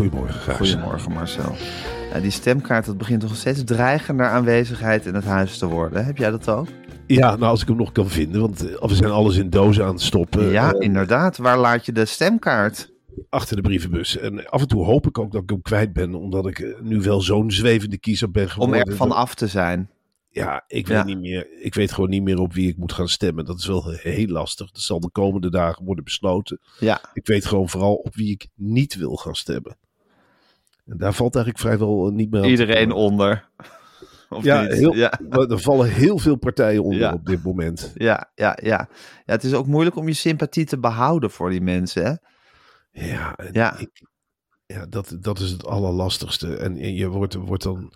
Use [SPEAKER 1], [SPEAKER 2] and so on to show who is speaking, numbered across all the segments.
[SPEAKER 1] Goedemorgen, Gijs.
[SPEAKER 2] Goedemorgen Marcel. Die stemkaart, dat begint toch steeds dreigender aanwezigheid in het huis te worden. Heb jij dat ook?
[SPEAKER 1] Ja, nou als ik hem nog kan vinden, want eh, we zijn alles in dozen aan het stoppen.
[SPEAKER 2] ja,
[SPEAKER 1] eh,
[SPEAKER 2] inderdaad. Waar laat je de stemkaart?
[SPEAKER 1] achter de brievenbus. En af en toe hoop ik ook dat ik hem kwijt ben, omdat ik eh, nu wel zo'n zwevende kiezer ben
[SPEAKER 2] Om
[SPEAKER 1] geworden.
[SPEAKER 2] er van af te zijn.
[SPEAKER 1] Ja, ik weet,
[SPEAKER 2] Ja.
[SPEAKER 1] Niet meer, ik weet gewoon niet meer op wie ik moet gaan stemmen. Dat is wel heel lastig. Dat zal de komende dagen worden besloten.
[SPEAKER 2] Ja,
[SPEAKER 1] Ik weet gewoon vooral op wie ik niet wil gaan stemmen. En daar valt eigenlijk vrijwel eh, niet meer
[SPEAKER 2] iedereen onder. Of
[SPEAKER 1] Ja,
[SPEAKER 2] niet?
[SPEAKER 1] heel,
[SPEAKER 2] ja.
[SPEAKER 1] er vallen heel veel partijen onder
[SPEAKER 2] Ja.
[SPEAKER 1] op dit moment.
[SPEAKER 2] Ja, ja, ja. ja, het is ook moeilijk om je sympathie te behouden voor die mensen. Hè?
[SPEAKER 1] Ja,
[SPEAKER 2] Ja.
[SPEAKER 1] Ik, ja dat, dat is het allerlastigste. En, en je wordt, wordt dan.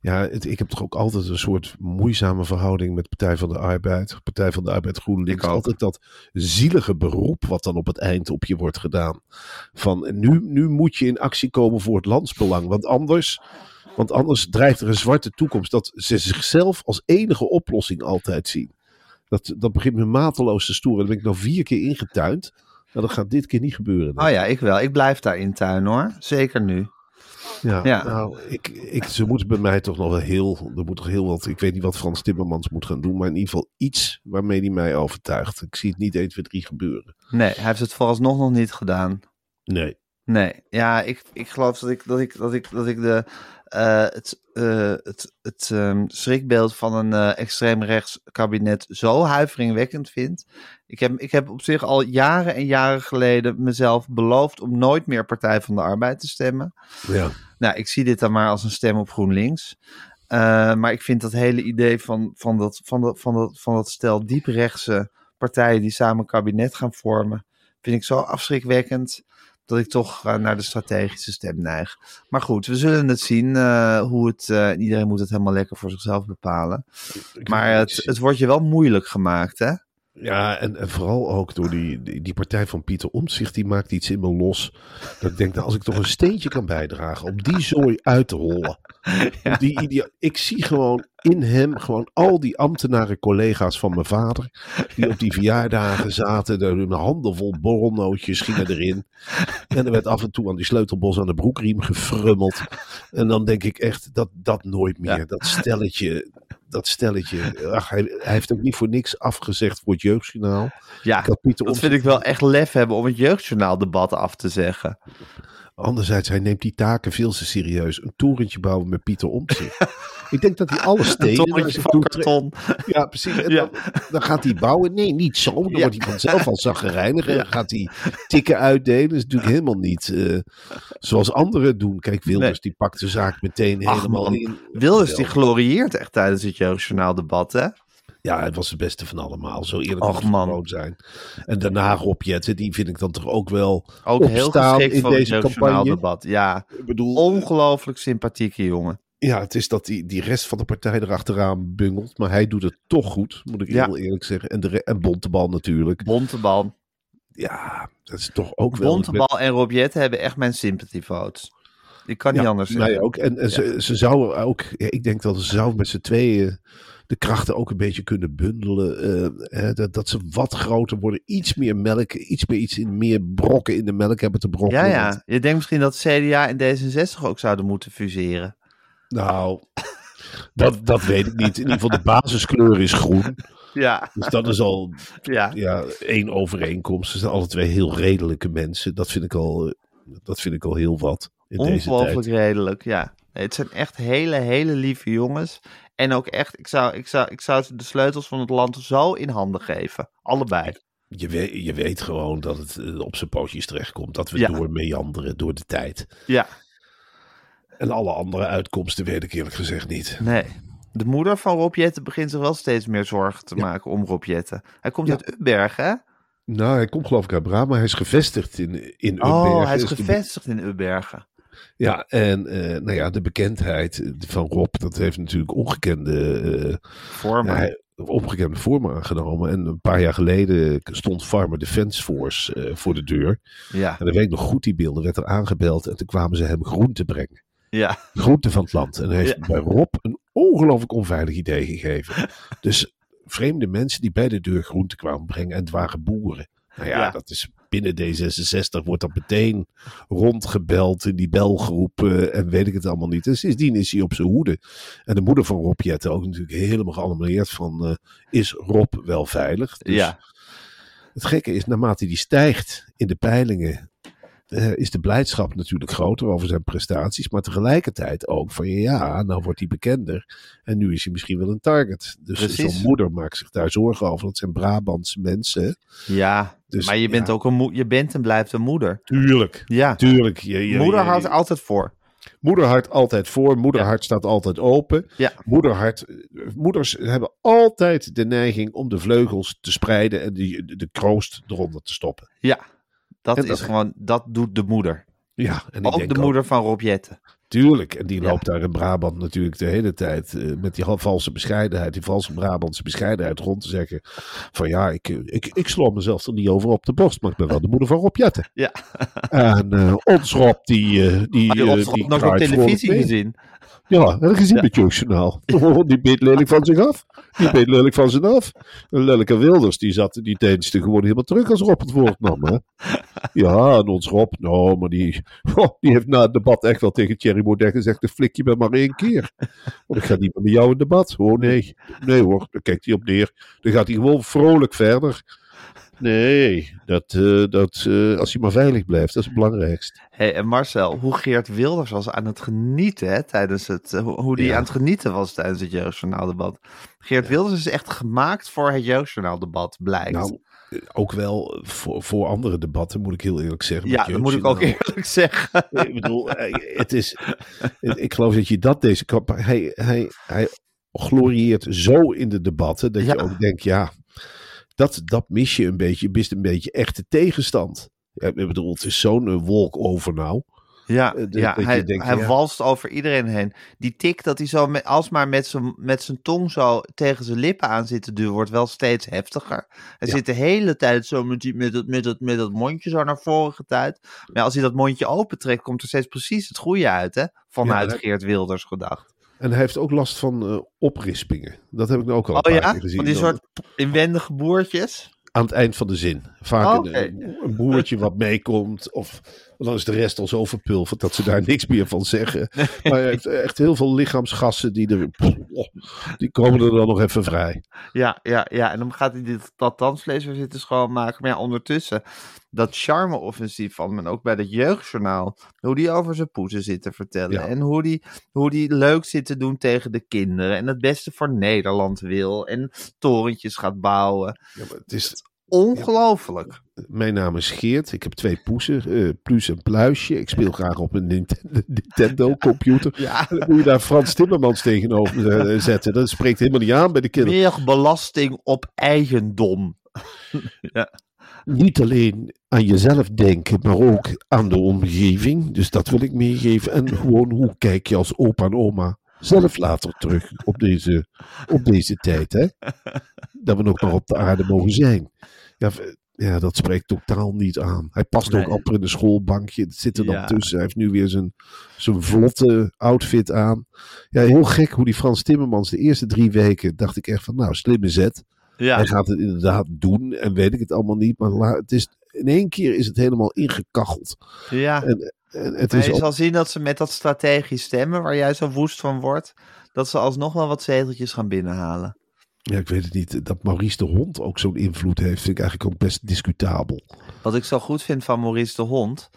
[SPEAKER 1] Ja, het, ik heb toch ook altijd een soort moeizame verhouding met Partij van de Arbeid. Partij van de Arbeid GroenLinks. Altijd dat zielige beroep wat dan op het eind op je wordt gedaan. Van nu, nu moet je in actie komen voor het landsbelang. Want anders, want anders dreigt er een zwarte toekomst. Dat ze zichzelf als enige oplossing altijd zien. Dat, dat begint me mateloos te storen. Daar ben ik nou vier keer ingetuind. Nou, dat gaat dit keer niet gebeuren.
[SPEAKER 2] Oh ja, ik wel. Ik blijf daar in tuin hoor. Zeker nu.
[SPEAKER 1] Ja,
[SPEAKER 2] Ja.
[SPEAKER 1] nou, ik, ik, ze moeten bij mij toch nog wel heel, er moet toch heel wat, ik weet niet wat Frans Timmermans moet gaan doen, maar in ieder geval iets waarmee hij mij overtuigt. Ik zie het niet 1, 2, 3 gebeuren.
[SPEAKER 2] Nee, hij heeft het vooralsnog nog niet gedaan.
[SPEAKER 1] Nee.
[SPEAKER 2] Nee, ja, ik, ik geloof dat ik, dat ik, dat ik, dat ik de, eh, het, eh, het, het ehm, schrikbeeld van een eh extreemrechts kabinet zo huiveringwekkend vind. Ik heb, ik heb op zich al jaren en jaren geleden mezelf beloofd om nooit meer Partij van de Arbeid te stemmen.
[SPEAKER 1] Ja.
[SPEAKER 2] Nou, ik zie dit dan maar als een stem op GroenLinks. Maar ik vind dat hele idee van, van, dat, van, dat, van, dat, van dat stel dieprechtse partijen die samen een kabinet gaan vormen, vind ik zo afschrikwekkend dat ik toch eh, naar de strategische stem neig. Maar goed, we zullen het zien eh, hoe het. eh, iedereen moet het helemaal lekker voor zichzelf bepalen.
[SPEAKER 1] Ik-
[SPEAKER 2] Maar het, het wordt je wel moeilijk gemaakt, hè?
[SPEAKER 1] Ja, en, en vooral ook door die, die, die partij van Pieter Omtzigt, die maakt iets in me los. Dat ik denk, nou, als ik toch een steentje kan bijdragen om die zooi uit te hollen. Die idea- ik zie gewoon in hem gewoon al die ambtenaren collega's van mijn vader. Die op die verjaardagen zaten. Er een handenvol borrelnootjes gingen erin. En er werd af en toe aan die sleutelbos aan de broekriem gefrummeld. En dan denk ik echt, dat, dat nooit meer.
[SPEAKER 2] Ja.
[SPEAKER 1] Dat stelletje, dat stelletje. Ach, hij, hij heeft ook niet voor niks afgezegd voor het jeugdjournaal.
[SPEAKER 2] Ja,
[SPEAKER 1] Pieter
[SPEAKER 2] dat vind ik wel echt lef hebben om het jeugdjournaaldebat af te zeggen.
[SPEAKER 1] Anderzijds, hij neemt die taken veel te serieus. Een torentje bouwen met Pieter Omtzigt. ik denk dat hij alle
[SPEAKER 2] Een
[SPEAKER 1] steden... naar
[SPEAKER 2] torentje van karton.
[SPEAKER 1] Ja, precies. En
[SPEAKER 2] Ja.
[SPEAKER 1] Dan, dan gaat hij bouwen. Nee, niet zo. Dan
[SPEAKER 2] Ja.
[SPEAKER 1] wordt hij vanzelf al zaggerijnig. En dan gaat hij tikken uitdelen. Dat is natuurlijk helemaal niet eh, zoals anderen doen. Kijk, Wilders
[SPEAKER 2] Nee.
[SPEAKER 1] die pakt de zaak meteen
[SPEAKER 2] Ach,
[SPEAKER 1] helemaal
[SPEAKER 2] man.
[SPEAKER 1] in.
[SPEAKER 2] Wilders die glorieert echt tijdens het jeugdjournaaldebat, hè?
[SPEAKER 1] Ja, het was het beste van allemaal. Zo eerlijk
[SPEAKER 2] Och, man.
[SPEAKER 1] zijn. En daarna Rob Jetten, die vind ik dan toch ook wel
[SPEAKER 2] Ook heel geschikt
[SPEAKER 1] in
[SPEAKER 2] voor
[SPEAKER 1] deze campagne.
[SPEAKER 2] jeugdjournaaldebat. Ja,
[SPEAKER 1] Ik bedoel,
[SPEAKER 2] ongelooflijk sympathieke jongen.
[SPEAKER 1] Ja, het is dat die, die rest van de partij erachteraan bungelt. Maar hij doet het toch goed, moet ik
[SPEAKER 2] Ja.
[SPEAKER 1] heel eerlijk zeggen. En, de en Bontebal natuurlijk.
[SPEAKER 2] Bontebal.
[SPEAKER 1] Ja, dat is toch ook wel...
[SPEAKER 2] Bontebal en Robjet hebben echt mijn sympathy votes. Ik kan niet anders
[SPEAKER 1] mij ook. En, en ze, ze zouden ook... ik denk dat ze zouden met z'n tweeën de krachten ook een beetje kunnen bundelen. eh, hè, dat, dat ze wat groter worden. Iets meer melk, iets meer, iets in, meer brokken in de melk hebben te brokken.
[SPEAKER 2] Ja, ja. Je denkt misschien dat CDA en D66 ook zouden moeten fuseren.
[SPEAKER 1] nou, dat, dat weet ik niet. In ieder geval de basiskleur is groen.
[SPEAKER 2] Ja,
[SPEAKER 1] Dus dat is al
[SPEAKER 2] ja.
[SPEAKER 1] ja, één overeenkomst. Ze zijn alle twee heel redelijke mensen. Dat vind ik al, dat vind ik al heel wat in deze
[SPEAKER 2] Ongelooflijk
[SPEAKER 1] tijd.
[SPEAKER 2] redelijk, ja. Het zijn echt hele, hele lieve jongens. En ook echt, ik zou, ik, zou, ik zou ze de sleutels van het land zo in handen geven. Allebei.
[SPEAKER 1] Je weet, je weet gewoon dat het eh, op zijn pootjes terechtkomt. Dat we
[SPEAKER 2] Ja.
[SPEAKER 1] door meanderen door de tijd.
[SPEAKER 2] Ja,
[SPEAKER 1] En alle andere uitkomsten weet ik eerlijk gezegd niet.
[SPEAKER 2] nee. De moeder van Rob Jetten begint zich wel steeds meer zorgen te
[SPEAKER 1] Ja.
[SPEAKER 2] maken om Rob Jetten. Hij komt
[SPEAKER 1] Ja.
[SPEAKER 2] uit Ubberg, hè?
[SPEAKER 1] Nou, hij komt geloof ik uit Brabant, maar hij is gevestigd in, in
[SPEAKER 2] Oh,
[SPEAKER 1] Ubbergen.
[SPEAKER 2] hij is
[SPEAKER 1] Dus
[SPEAKER 2] gevestigd in Ubbergen.
[SPEAKER 1] Ja, en eh, nou ja, de bekendheid van Rob, dat heeft natuurlijk ongekende, eh,
[SPEAKER 2] Voor
[SPEAKER 1] ja, ongekende vormen aangenomen. En een paar jaar geleden stond Farmer Defence Force eh, voor de deur.
[SPEAKER 2] Ja,
[SPEAKER 1] En dan weet ik nog goed die beelden, werd er aangebeld en toen kwamen ze hem groente brengen.
[SPEAKER 2] ja,
[SPEAKER 1] Groente van het land. En hij heeft
[SPEAKER 2] Ja.
[SPEAKER 1] bij Rob een ongelooflijk onveilig idee gegeven. Dus vreemde mensen die bij de deur groente kwamen brengen en het waren boeren. Nou ja,
[SPEAKER 2] Ja.
[SPEAKER 1] dat is binnen D66 wordt dat meteen rondgebeld in die belgroep eh, en weet ik het allemaal niet. En sindsdien is hij op zijn hoede. En de moeder van Rob Jetten ook natuurlijk helemaal gealarmeerd van eh, is Rob wel veilig? Dus
[SPEAKER 2] ja.
[SPEAKER 1] het gekke is, naarmate die stijgt in de peilingen, eh, is de blijdschap natuurlijk groter over zijn prestaties. Maar tegelijkertijd ook van ja, nou wordt hij bekender. En nu is hij misschien wel een target. Dus
[SPEAKER 2] Precies.
[SPEAKER 1] zo'n moeder maakt zich daar zorgen over. Dat zijn Brabantse mensen.
[SPEAKER 2] Ja,
[SPEAKER 1] Dus,
[SPEAKER 2] maar je bent
[SPEAKER 1] ja.
[SPEAKER 2] ook een je bent en blijft een moeder.
[SPEAKER 1] Tuurlijk.
[SPEAKER 2] Ja,
[SPEAKER 1] Tuurlijk. Je, je,
[SPEAKER 2] moeder houdt altijd voor.
[SPEAKER 1] Moederhart altijd voor. Moederhart staat altijd open.
[SPEAKER 2] Ja.
[SPEAKER 1] Moederhart, moeders hebben altijd de neiging om de vleugels te spreiden en die, de, de kroost eronder te stoppen.
[SPEAKER 2] Ja, dat
[SPEAKER 1] En
[SPEAKER 2] is
[SPEAKER 1] dat-
[SPEAKER 2] gewoon, dat doet de moeder.
[SPEAKER 1] Ja, en ik
[SPEAKER 2] Ook
[SPEAKER 1] denk
[SPEAKER 2] de moeder van Rob Jetten.
[SPEAKER 1] Tuurlijk, en die
[SPEAKER 2] Ja.
[SPEAKER 1] loopt daar in Brabant natuurlijk de hele tijd eh, met die valse bescheidenheid, die valse Brabantse bescheidenheid rond te zeggen van ja, ik, eh, ik, ik sla mezelf er niet over op de borst, maar ik ben wel de moeder van Rob Jetten.
[SPEAKER 2] Ja.
[SPEAKER 1] En eh, ons Rob, die, eh, die,
[SPEAKER 2] ons
[SPEAKER 1] die
[SPEAKER 2] nog op televisie gezien?
[SPEAKER 1] Ja, ik gezien met Jeugdjournaal. Die beet lelijk van zich af. Die beet lelijk van zich af. En Lelijke Wilders, die zat die deinsde gewoon helemaal terug als Rob het woord nam. Hè? Ja, en ons Rob, nou, maar die, oh, die heeft na het debat echt wel tegen Thierry Baudet gezegd, de flik je me maar één keer. Want ik ga niet meer met jou in debat. Oh nee, nee hoor, daar kijkt hij op neer. Dan gaat hij gewoon vrolijk verder. Nee, dat, eh, dat, eh, als hij maar veilig blijft, dat is het belangrijkste.
[SPEAKER 2] Hey, en Marcel, hoe Geert Wilders was aan het genieten hè, tijdens het, eh, hoe- hoe die
[SPEAKER 1] Ja.
[SPEAKER 2] aan het genieten was tijdens het jeugdjournaaldebat. Geert Wilders is echt gemaakt voor het jeugdjournaaldebat, blijkt.
[SPEAKER 1] Nou, ook wel voor, voor andere debatten, moet ik heel eerlijk zeggen.
[SPEAKER 2] ja, dat moet ik ook eerlijk zeggen.
[SPEAKER 1] Ik bedoel, het is. Ik geloof dat je dat deze campagne. Hij, hij, hij glorieert zo in de debatten dat
[SPEAKER 2] Ja.
[SPEAKER 1] je ook denkt, ja, dat, dat mis je een beetje. Je mist een beetje echte tegenstand. Ja, ik bedoel, het is zo'n eh, wolk over nou.
[SPEAKER 2] Ja,
[SPEAKER 1] Eh, de-
[SPEAKER 2] ja
[SPEAKER 1] dat
[SPEAKER 2] hij,
[SPEAKER 1] denkt,
[SPEAKER 2] hij
[SPEAKER 1] ja.
[SPEAKER 2] walst over iedereen heen. Die tik dat hij zo met, alsmaar met zijn, met zijn tong zo tegen zijn lippen aan zit te duwen, wordt wel steeds heftiger. Hij
[SPEAKER 1] Ja.
[SPEAKER 2] zit de hele tijd zo met, die, met, het, met, dat mondje zo naar voren getuid. Maar als hij dat mondje opentrekt, komt er steeds precies het goede uit, hè? Vanuit Geert Wilders gedacht.
[SPEAKER 1] En hij heeft ook last van eh, oprispingen. Dat heb ik nou ook al een
[SPEAKER 2] Oh
[SPEAKER 1] paar
[SPEAKER 2] ja?
[SPEAKER 1] keer gezien.
[SPEAKER 2] Van die soort inwendige boertjes.
[SPEAKER 1] aan het eind van de zin. Vaak
[SPEAKER 2] Oh,
[SPEAKER 1] een, een boertje wat meekomt. Of dan is de rest al zo verpulverd dat ze daar niks meer van zeggen. Maar hij heeft echt heel veel lichaamsgassen die er. oh, die komen er dan nog even vrij.
[SPEAKER 2] Ja, ja, ja. En dan gaat hij dit, dat tandvlees weer zitten schoonmaken. Maar ja, ondertussen, dat charme-offensief van men, ook bij het jeugdjournaal. Hoe die over zijn poezen zit te vertellen.
[SPEAKER 1] Ja.
[SPEAKER 2] En hoe die, hoe die leuk zit te doen tegen de kinderen. En het beste voor Nederland wil. En torentjes gaat bouwen.
[SPEAKER 1] Ja, maar het is,
[SPEAKER 2] Ongelooflijk.
[SPEAKER 1] mijn naam is Geert. Ik heb twee poezen. eh Plus en Pluisje. Ik speel graag op een Nintendo, Nintendo computer.
[SPEAKER 2] Ja.
[SPEAKER 1] En dan moet je daar Frans Timmermans tegenover eh, zetten. Dat spreekt helemaal niet aan bij de kinderen.
[SPEAKER 2] Meer belasting op eigendom.
[SPEAKER 1] niet alleen aan jezelf denken, maar ook aan de omgeving. Dus dat wil ik meegeven. En gewoon hoe kijk je als opa en oma zelf later terug op deze, op deze tijd. Hè? Dat we nog maar op de aarde mogen zijn. Ja, ja, dat spreekt totaal niet aan. Hij past
[SPEAKER 2] Nee.
[SPEAKER 1] ook amper in een schoolbankje. Het zit er dan
[SPEAKER 2] Ja.
[SPEAKER 1] tussen. Hij heeft nu weer zijn, zijn vlotte outfit aan. Ja, heel gek hoe die Frans Timmermans de eerste drie weken dacht ik echt van nou, slimme zet.
[SPEAKER 2] Ja.
[SPEAKER 1] Hij gaat het inderdaad doen en weet ik het allemaal niet. Maar la- het is, in één keer is het helemaal ingekacheld.
[SPEAKER 2] ja.
[SPEAKER 1] En, en het
[SPEAKER 2] Maar
[SPEAKER 1] is
[SPEAKER 2] je zal zien dat ze met dat strategisch stemmen, waar jij zo woest van wordt, dat ze alsnog wel wat zeteltjes gaan binnenhalen.
[SPEAKER 1] Ja, ik weet het niet. Dat Maurice de Hond ook zo'n invloed heeft, vind ik eigenlijk ook best discutabel.
[SPEAKER 2] Wat ik zo goed vind van Maurice de Hond.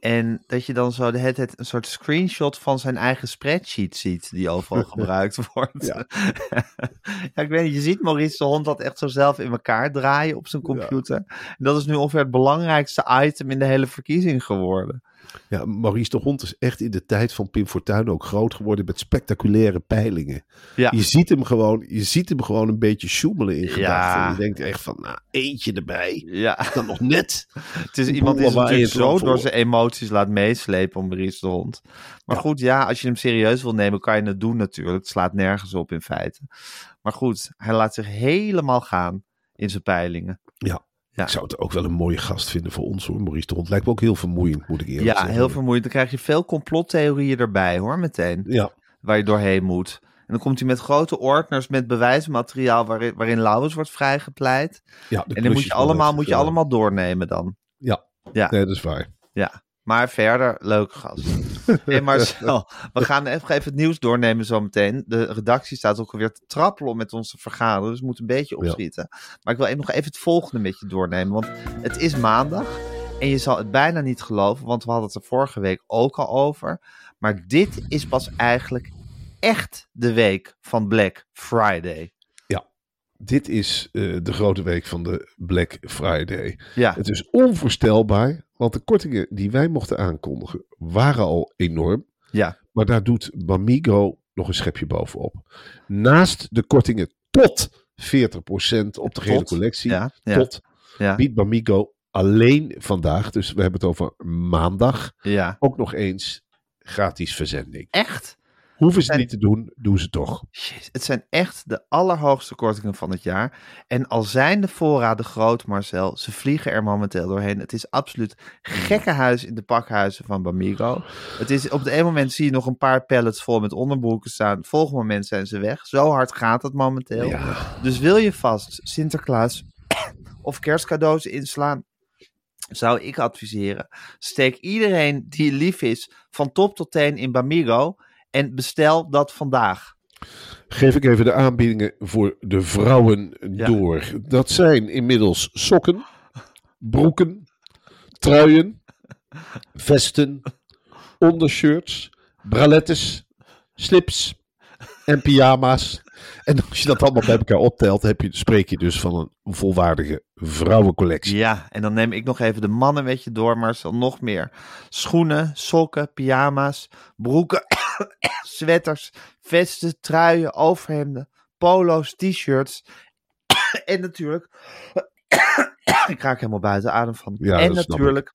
[SPEAKER 2] En dat je dan zo de tijd een soort screenshot van zijn eigen spreadsheet ziet, die overal gebruikt wordt. Ja. ik weet niet, je ziet Maurice de Hond dat echt zo zelf in elkaar draaien op zijn computer. En dat is nu ongeveer het belangrijkste item in de hele verkiezing geworden.
[SPEAKER 1] Ja, Maurice de Hond is echt in de tijd van Pim Fortuyn ook groot geworden met spectaculaire peilingen.
[SPEAKER 2] Ja.
[SPEAKER 1] Je, ziet hem gewoon, je ziet hem gewoon een beetje sjoemelen in gedachten.
[SPEAKER 2] Ja.
[SPEAKER 1] Je denkt echt van, nou, eentje erbij.
[SPEAKER 2] Ja,
[SPEAKER 1] Dan nog net.
[SPEAKER 2] het is iemand die zich natuurlijk zo door zijn emoties laat meeslepen om Maurice de Hond. Maar goed, ja, als je hem serieus wil nemen, kan je het doen natuurlijk. Het slaat nergens op in feite. Maar goed, hij laat zich helemaal gaan in zijn peilingen.
[SPEAKER 1] Ja.
[SPEAKER 2] Ja.
[SPEAKER 1] Ik zou het ook wel een mooie gast vinden voor ons hoor. Maurice de Hond lijkt me ook heel vermoeiend, moet ik eerlijk
[SPEAKER 2] Ja,
[SPEAKER 1] zeggen.
[SPEAKER 2] heel vermoeiend. Dan krijg je veel complottheorieën erbij hoor, meteen.
[SPEAKER 1] Ja,
[SPEAKER 2] Waar je doorheen moet. En dan komt hij met grote ordners met bewijsmateriaal waarin, waarin Lauwers wordt vrijgepleit.
[SPEAKER 1] ja de
[SPEAKER 2] En dan moet je allemaal, moet je allemaal doornemen dan.
[SPEAKER 1] Ja,
[SPEAKER 2] Ja,
[SPEAKER 1] nee, dat is waar.
[SPEAKER 2] ja. Maar verder, leuke gast. Hey Marcel, we gaan even, even het nieuws doornemen zometeen. De redactie staat ook alweer te trappelen met onze vergaderen. Dus we moeten een beetje opschieten. Maar ik wil even, nog even het volgende met je doornemen. Want het is maandag. En je zal het bijna niet geloven. Want we hadden het er vorige week ook al over. Maar dit is pas eigenlijk echt de week van Black Friday.
[SPEAKER 1] Dit is eh, de grote week van de Black Friday.
[SPEAKER 2] Ja,
[SPEAKER 1] Het is onvoorstelbaar, want de kortingen die wij mochten aankondigen waren al enorm.
[SPEAKER 2] ja,
[SPEAKER 1] Maar daar doet Bamigo nog een schepje bovenop. Naast de kortingen tot 40% op de gele
[SPEAKER 2] Tot,
[SPEAKER 1] collectie,
[SPEAKER 2] ja, ja.
[SPEAKER 1] tot,
[SPEAKER 2] ja,
[SPEAKER 1] biedt Bamigo alleen vandaag, dus we hebben het over maandag,
[SPEAKER 2] ja.
[SPEAKER 1] ook nog eens gratis verzending.
[SPEAKER 2] Echt?
[SPEAKER 1] Hoeven ze niet te doen, doen ze toch.
[SPEAKER 2] Het zijn echt de allerhoogste kortingen van het jaar. En al zijn de voorraden groot, Marcel, ze vliegen er momenteel doorheen. Het is absoluut gekkenhuis in de pakhuizen van Bamigo. Het is, op het ene moment zie je nog een paar pallets vol met onderbroeken staan. Het volgende moment zijn ze weg. Zo hard gaat het momenteel.
[SPEAKER 1] Ja,
[SPEAKER 2] Dus wil je vast Sinterklaas of kerstcadeaus inslaan, zou ik adviseren. Steek iedereen die lief is van top tot teen in Bamigo en bestel dat vandaag.
[SPEAKER 1] geef ik even de aanbiedingen voor de vrouwen
[SPEAKER 2] Ja.
[SPEAKER 1] door. Dat zijn inmiddels sokken, broeken, truien, vesten, ondershirts, bralettes, slips en pyjama's. En als je dat allemaal bij elkaar optelt, heb je, spreek je dus van een volwaardige vrouwencollectie.
[SPEAKER 2] Ja, en dan neem ik nog even de mannen met je door, maar er nog meer. Schoenen, sokken, pyjama's, broeken, sweaters, vesten, truien, overhemden, polo's, t-shirts. en natuurlijk, ik raak helemaal buiten adem van.
[SPEAKER 1] Ja,
[SPEAKER 2] en natuurlijk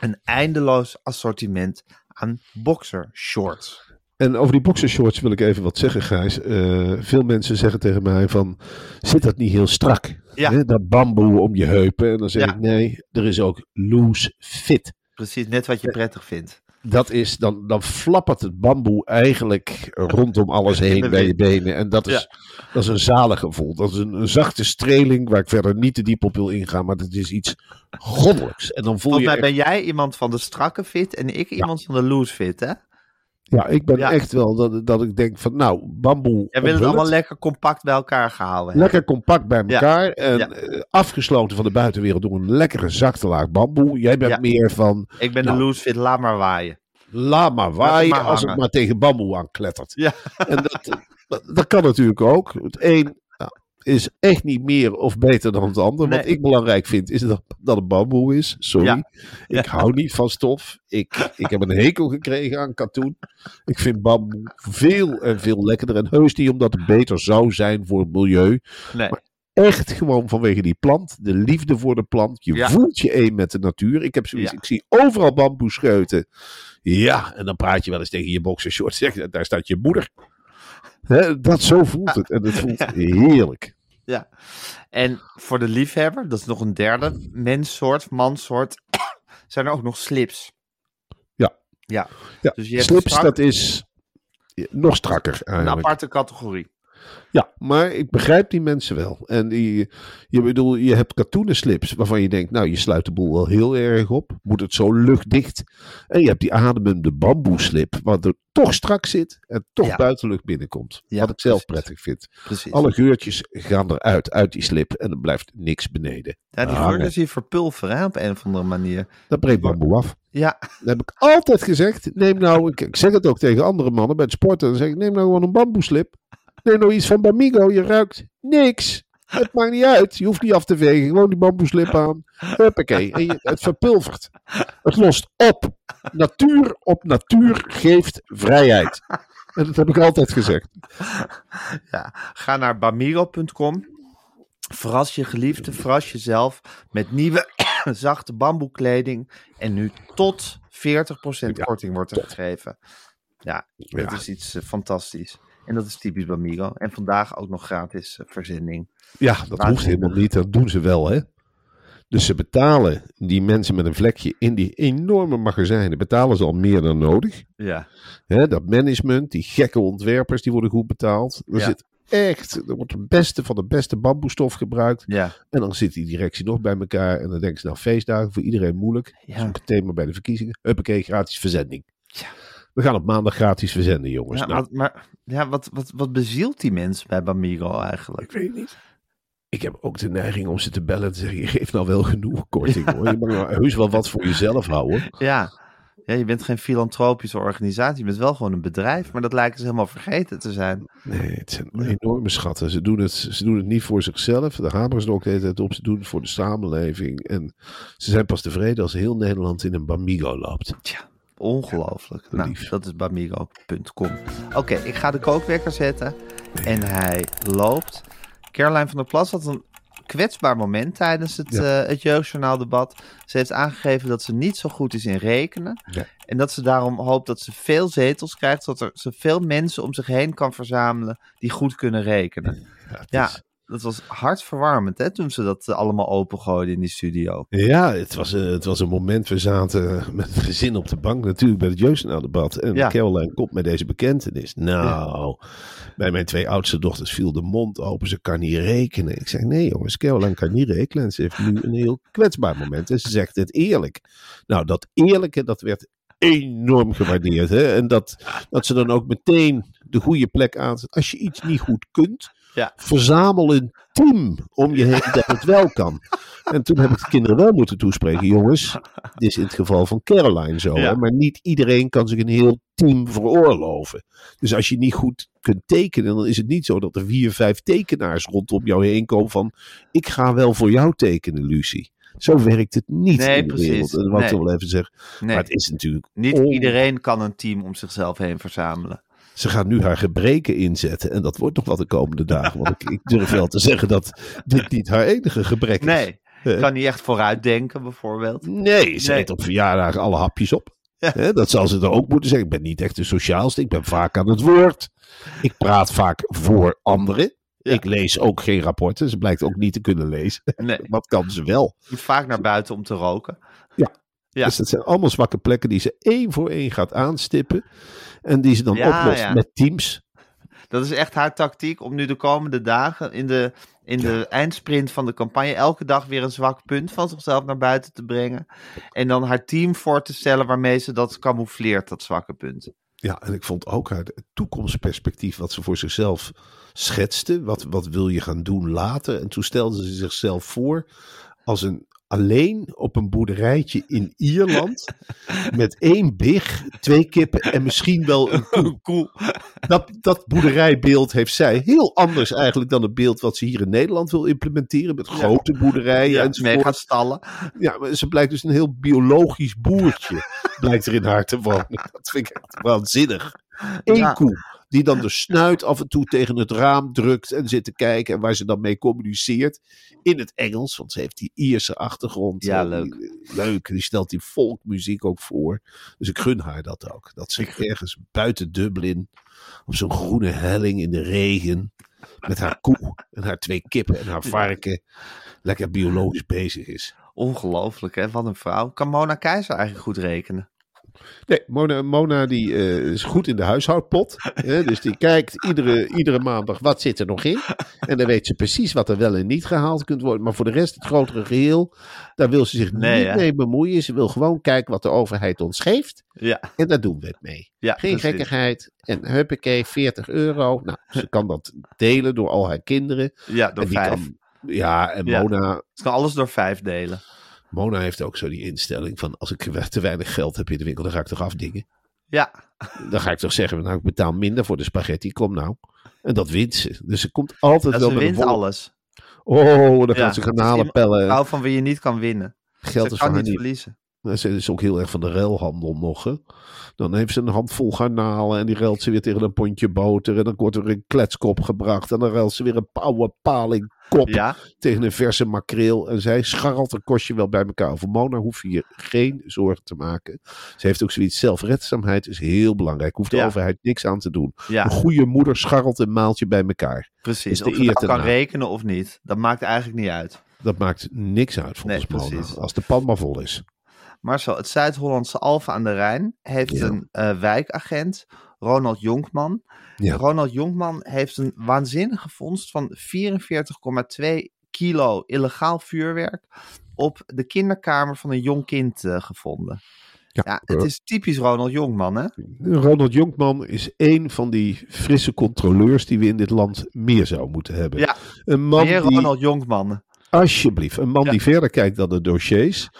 [SPEAKER 2] een eindeloos assortiment aan boxershorts.
[SPEAKER 1] En over die boxershorts wil ik even wat zeggen, Gijs. Eh, veel mensen zeggen tegen mij van, zit dat niet heel strak?
[SPEAKER 2] Ja.
[SPEAKER 1] Dat bamboe om je heupen. En dan zeg
[SPEAKER 2] Ja.
[SPEAKER 1] ik, nee, er is ook loose fit.
[SPEAKER 2] Precies, net wat je prettig vindt.
[SPEAKER 1] Dat is, dan, dan flappert het bamboe eigenlijk rondom alles heen bij je benen. En dat is, dat is een zalig gevoel. Dat is een, een zachte streling waar ik verder niet te diep op wil ingaan. Maar dat is iets goddelijks. En dan voel
[SPEAKER 2] Volgens
[SPEAKER 1] je
[SPEAKER 2] mij ben jij iemand van de strakke fit en ik iemand van de loose fit, hè?
[SPEAKER 1] Ja, ik ben
[SPEAKER 2] Ja.
[SPEAKER 1] echt wel dat, dat ik denk van, nou, bamboe
[SPEAKER 2] Jij wil het allemaal lekker compact bij elkaar gehouden. hebben.
[SPEAKER 1] Lekker compact bij
[SPEAKER 2] Ja.
[SPEAKER 1] elkaar. En
[SPEAKER 2] Ja.
[SPEAKER 1] eh, afgesloten van de buitenwereld door een lekkere zachte laag bamboe. Jij bent meer van,
[SPEAKER 2] Ik ben
[SPEAKER 1] Nou.
[SPEAKER 2] de loose fit, laat maar waaien.
[SPEAKER 1] laat maar waaien
[SPEAKER 2] maar
[SPEAKER 1] als het maar tegen bamboe aanklettert.
[SPEAKER 2] Ja.
[SPEAKER 1] En dat, dat, kan natuurlijk ook. Het een nou, is echt niet meer of beter dan het ander. Wat ik belangrijk vind, is dat, dat het bamboe is. Sorry.
[SPEAKER 2] Ja.
[SPEAKER 1] Ik hou niet van stof. Ik, ik heb een hekel gekregen aan katoen. Ik vind bamboe veel en veel lekkerder. En heus niet omdat het beter zou zijn voor het milieu.
[SPEAKER 2] Nee.
[SPEAKER 1] echt gewoon vanwege die plant. De liefde voor de plant. Je
[SPEAKER 2] Ja.
[SPEAKER 1] voelt je één met de natuur. Ik heb zoiets,
[SPEAKER 2] Ja.
[SPEAKER 1] ik zie overal bamboescheuten. Ja, en dan praat je wel eens tegen je boxershort. Zeg, je, daar staat je moeder. Dat zo voelt het. En het voelt heerlijk.
[SPEAKER 2] Ja. En voor de liefhebber, dat is nog een derde menssoort, mansoort, zijn er ook nog slips.
[SPEAKER 1] Ja.
[SPEAKER 2] Ja.
[SPEAKER 1] Ja,
[SPEAKER 2] Dus je hebt
[SPEAKER 1] slips,
[SPEAKER 2] strak-
[SPEAKER 1] dat is nog strakker
[SPEAKER 2] Een
[SPEAKER 1] eigenlijk.
[SPEAKER 2] aparte categorie.
[SPEAKER 1] Ja, maar ik begrijp die mensen wel. En die, je bedoel, je hebt katoenen slips waarvan je denkt, nou, je sluit de boel wel heel erg op. Moet het zo luchtdicht. En je hebt die ademende bamboeslip, wat er toch strak zit en toch
[SPEAKER 2] Ja.
[SPEAKER 1] buitenlucht binnenkomt.
[SPEAKER 2] Ja,
[SPEAKER 1] wat ik zelf
[SPEAKER 2] precies.
[SPEAKER 1] prettig vind.
[SPEAKER 2] Precies.
[SPEAKER 1] Alle geurtjes gaan eruit, uit die slip. En er blijft niks beneden.
[SPEAKER 2] ja, die geur die verpulveren hè, op een of andere manier.
[SPEAKER 1] Dat breekt bamboe af.
[SPEAKER 2] Ja,
[SPEAKER 1] Dat heb ik altijd gezegd. Neem nou, ik, ik zeg het ook tegen andere mannen bij het sporten. Dan zeg ik, neem nou gewoon een bamboeslip. Neem nou iets van Bamigo. Je ruikt niks. Het maakt niet uit. Je hoeft niet af te vegen. Gewoon die bamboeslip aan. Huppakee. En je, het verpulvert. Het lost op. Natuur op natuur geeft vrijheid. En dat heb ik altijd gezegd.
[SPEAKER 2] ja. ga naar bamiro.com. Verras je geliefde, verras jezelf met nieuwe zachte bamboekleding. En nu tot 40% korting wordt er gegeven. Ja, dat is iets eh, fantastisch. En dat is typisch Bamiro. En vandaag ook nog gratis eh, verzending.
[SPEAKER 1] Ja, dat hoeft helemaal niet. Dat doen ze wel, hè. Dus ze betalen die mensen met een vlekje in die enorme magazijnen, betalen ze al meer dan nodig.
[SPEAKER 2] Ja,
[SPEAKER 1] Hè, dat management, die gekke ontwerpers, die worden goed betaald. Er
[SPEAKER 2] Ja.
[SPEAKER 1] zit echt, er wordt het beste van de beste bamboestof gebruikt.
[SPEAKER 2] ja.
[SPEAKER 1] En dan zit die directie nog bij elkaar. En dan denken ze, nou, feestdagen voor iedereen moeilijk.
[SPEAKER 2] Ja.
[SPEAKER 1] Thema bij de verkiezingen. Huppakee, gratis verzending.
[SPEAKER 2] Ja.
[SPEAKER 1] We gaan op maandag gratis verzenden, jongens.
[SPEAKER 2] ja
[SPEAKER 1] nou,
[SPEAKER 2] maar ja, wat, wat, wat bezielt die mensen bij Bamiro eigenlijk?
[SPEAKER 1] ik weet het niet. Ik heb ook de neiging om ze te bellen en te zeggen, je geeft nou wel genoeg korting hoor. Je mag nou heus wel wat voor jezelf houden.
[SPEAKER 2] Ja. ja, je bent geen filantropische organisatie. Je bent wel gewoon een bedrijf. Maar dat lijken ze helemaal vergeten te zijn.
[SPEAKER 1] Nee, het zijn enorme schatten. Ze doen, het, ze doen het niet voor zichzelf. Hameren ze er ook de hele tijd op. Ze doen het voor de samenleving. En ze zijn pas tevreden als heel Nederland in een Bamigo loopt.
[SPEAKER 2] Tja, ongelooflijk. nou, dat is bamigo.com. Oké, ik ga de kookwekker zetten. En hij loopt. Caroline van der Plas had een kwetsbaar moment tijdens het,
[SPEAKER 1] Ja.
[SPEAKER 2] eh, het jeugdjournaaldebat. Ze heeft aangegeven dat ze niet zo goed is in rekenen. En dat ze daarom hoopt dat ze veel zetels krijgt. Zodat er ze veel mensen om zich heen kan verzamelen die goed kunnen rekenen.
[SPEAKER 1] Ja, het
[SPEAKER 2] Ja,
[SPEAKER 1] is-
[SPEAKER 2] dat was hartverwarmend hè, toen ze dat eh, allemaal opengooiden in die studio.
[SPEAKER 1] Ja, het was, eh, het was een moment. We zaten met het gezin op de bank natuurlijk bij het jeugdjournaaldebat. En
[SPEAKER 2] Ja.
[SPEAKER 1] Caroline komt met deze bekentenis. Nou, bij mijn twee oudste dochters viel de mond open. Ze kan niet rekenen. Ik zeg, nee jongens, Caroline kan niet rekenen. En ze heeft nu een heel kwetsbaar moment. En ze zegt het eerlijk. Nou, dat eerlijke, dat werd enorm gewaardeerd. Hè? En dat, dat ze dan ook meteen de goede plek aanzet. Als je iets niet goed kunt,
[SPEAKER 2] Ja.
[SPEAKER 1] verzamel een team om je heen dat het wel kan. En toen heb ik de kinderen wel moeten toespreken. Jongens, dit is in het geval van Caroline zo.
[SPEAKER 2] Ja.
[SPEAKER 1] Hè? Maar niet iedereen kan zich een heel team veroorloven. Dus als je niet goed kunt tekenen, dan is het niet zo dat er vier, vijf tekenaars rondom jou heen komen van... Ik ga wel voor jou tekenen, Lucie. Zo werkt het niet
[SPEAKER 2] Nee,
[SPEAKER 1] in de
[SPEAKER 2] precies.
[SPEAKER 1] wereld. Dat wou ik
[SPEAKER 2] Nee.
[SPEAKER 1] wel even zeggen.
[SPEAKER 2] Nee,
[SPEAKER 1] Maar het is natuurlijk...
[SPEAKER 2] niet
[SPEAKER 1] on-
[SPEAKER 2] iedereen kan een team om zichzelf heen verzamelen.
[SPEAKER 1] Ze gaat nu haar gebreken inzetten. En dat wordt nog wat de komende dagen. Want ik, ik durf wel te zeggen dat dit niet haar enige gebrek is.
[SPEAKER 2] Nee,
[SPEAKER 1] Eh.
[SPEAKER 2] kan niet echt vooruitdenken bijvoorbeeld.
[SPEAKER 1] Nee, ze
[SPEAKER 2] Nee.
[SPEAKER 1] eet op verjaardagen alle hapjes op.
[SPEAKER 2] Ja.
[SPEAKER 1] Dat zal ze er ook moeten zeggen. Ik ben niet echt de sociaalste. Ik ben vaak aan het woord. Ik praat vaak voor anderen.
[SPEAKER 2] Ja.
[SPEAKER 1] Ik lees ook geen rapporten. Ze blijkt ook niet te kunnen lezen.
[SPEAKER 2] Nee,
[SPEAKER 1] Wat kan ze wel?
[SPEAKER 2] moet vaak naar buiten om te roken.
[SPEAKER 1] Ja.
[SPEAKER 2] Ja.
[SPEAKER 1] Dus dat zijn allemaal zwakke plekken die ze één voor één gaat aanstippen. En die ze dan
[SPEAKER 2] Ja,
[SPEAKER 1] oplost
[SPEAKER 2] ja.
[SPEAKER 1] met teams.
[SPEAKER 2] Dat is echt haar tactiek om nu de komende dagen in de, in de eindsprint van de campagne elke dag weer een zwak punt van zichzelf naar buiten te brengen. En dan haar team voor te stellen waarmee ze dat camoufleert, dat zwakke punt.
[SPEAKER 1] Ja, en ik vond ook haar toekomstperspectief wat ze voor zichzelf schetste. Wat, wat wil je gaan doen later? En toen stelde ze zichzelf voor als een alleen op een boerderijtje in Ierland. met één big, twee kippen en misschien wel een koe.
[SPEAKER 2] Cool.
[SPEAKER 1] Dat, dat boerderijbeeld heeft zij heel anders eigenlijk dan het beeld wat ze hier in Nederland wil implementeren. Met grote boerderijen
[SPEAKER 2] Ja,
[SPEAKER 1] enzovoort.
[SPEAKER 2] mega stallen.
[SPEAKER 1] Ja, maar ze blijkt dus een heel biologisch boertje. blijkt er in haar te wonen. Dat vind ik echt waanzinnig. Eén
[SPEAKER 2] Ja.
[SPEAKER 1] koe. Die dan de snuit af en toe tegen het raam drukt en zit te kijken. En waar ze dan mee communiceert. In het Engels, want ze heeft die Ierse achtergrond.
[SPEAKER 2] Ja,
[SPEAKER 1] Eh,
[SPEAKER 2] leuk.
[SPEAKER 1] die- leuk. Die stelt die folkmuziek ook voor. Dus ik gun haar dat ook. Dat ze ergens buiten Dublin. Op zo'n groene helling in de regen. Met haar koe en haar twee kippen en haar varken. Lekker biologisch bezig is.
[SPEAKER 2] Ongelooflijk, hè? Wat een vrouw. Kan Mona Keizer eigenlijk goed rekenen?
[SPEAKER 1] Nee, Mona, Mona die eh, is goed in de huishoudpot. hè, dus die kijkt iedere, iedere maandag wat zit er nog in. En dan weet ze precies wat er wel en niet gehaald kunt worden. Maar voor de rest, het grotere geheel, daar wil ze zich
[SPEAKER 2] Nee,
[SPEAKER 1] niet
[SPEAKER 2] hè?
[SPEAKER 1] mee bemoeien. Ze wil gewoon kijken wat de overheid ons geeft.
[SPEAKER 2] Ja,
[SPEAKER 1] En daar doen we het mee.
[SPEAKER 2] ja
[SPEAKER 1] Geen
[SPEAKER 2] precies.
[SPEAKER 1] gekkigheid. En huppakee, 40 euro. Nou, ze kan dat delen door al haar kinderen.
[SPEAKER 2] Ja, door
[SPEAKER 1] en
[SPEAKER 2] vijf.
[SPEAKER 1] kan, ja, en
[SPEAKER 2] Ja.
[SPEAKER 1] Mona,
[SPEAKER 2] Ze kan alles door vijf delen.
[SPEAKER 1] Mona heeft ook zo die instelling van... als ik te weinig geld heb in de winkel, dan ga ik toch afdingen.
[SPEAKER 2] Ja,
[SPEAKER 1] Dan ga ik toch zeggen, nou, ik betaal minder voor de spaghetti, kom nou. En dat wint ze. Dus ze komt altijd
[SPEAKER 2] dat
[SPEAKER 1] wel
[SPEAKER 2] ze
[SPEAKER 1] met
[SPEAKER 2] wint alles.
[SPEAKER 1] Oh, dan
[SPEAKER 2] Ja,
[SPEAKER 1] gaat ze
[SPEAKER 2] iemand-
[SPEAKER 1] pellen.
[SPEAKER 2] Vrouw van wie je niet kan winnen.
[SPEAKER 1] Geld
[SPEAKER 2] ze
[SPEAKER 1] is
[SPEAKER 2] kan
[SPEAKER 1] van
[SPEAKER 2] niet. verliezen.
[SPEAKER 1] Ze is ook heel erg van de ruilhandel nog. Hè? Dan heeft ze een handvol garnalen en die ruilt ze weer tegen een pondje boter. En dan wordt er een kletskop gebracht. En dan ruilt ze weer een oude paling kop
[SPEAKER 2] Ja,
[SPEAKER 1] tegen een verse makreel. En zij scharrelt een kostje wel bij elkaar. Voor Mona hoef je je geen zorgen te maken. Ze heeft ook zoiets. Zelfredzaamheid is heel belangrijk. Hoeft de
[SPEAKER 2] Ja.
[SPEAKER 1] overheid niks aan te doen.
[SPEAKER 2] ja
[SPEAKER 1] Een goede moeder scharrelt een maaltje bij elkaar.
[SPEAKER 2] precies. Of
[SPEAKER 1] te
[SPEAKER 2] kan
[SPEAKER 1] na.
[SPEAKER 2] rekenen of niet, dat maakt eigenlijk niet uit.
[SPEAKER 1] Dat maakt niks uit volgens
[SPEAKER 2] Nee,
[SPEAKER 1] Mona. Als de pan maar vol is.
[SPEAKER 2] Marcel, het Zuid-Hollandse Alphen aan de Rijn heeft
[SPEAKER 1] Ja.
[SPEAKER 2] een eh, wijkagent, Ronald Jonkman.
[SPEAKER 1] Ja.
[SPEAKER 2] Ronald Jonkman heeft een waanzinnige vondst van 44,2 kilo illegaal vuurwerk op de kinderkamer van een jong kind eh, gevonden.
[SPEAKER 1] Ja,
[SPEAKER 2] Ja, het
[SPEAKER 1] eh,
[SPEAKER 2] is typisch Ronald Jonkman, hè?
[SPEAKER 1] Ronald Jonkman is één van die frisse controleurs die we in dit land meer zouden moeten hebben.
[SPEAKER 2] Ja,
[SPEAKER 1] een man
[SPEAKER 2] meer
[SPEAKER 1] die,
[SPEAKER 2] Ronald Jonkman.
[SPEAKER 1] alsjeblieft, een man
[SPEAKER 2] Ja.
[SPEAKER 1] die verder kijkt dan de dossiers,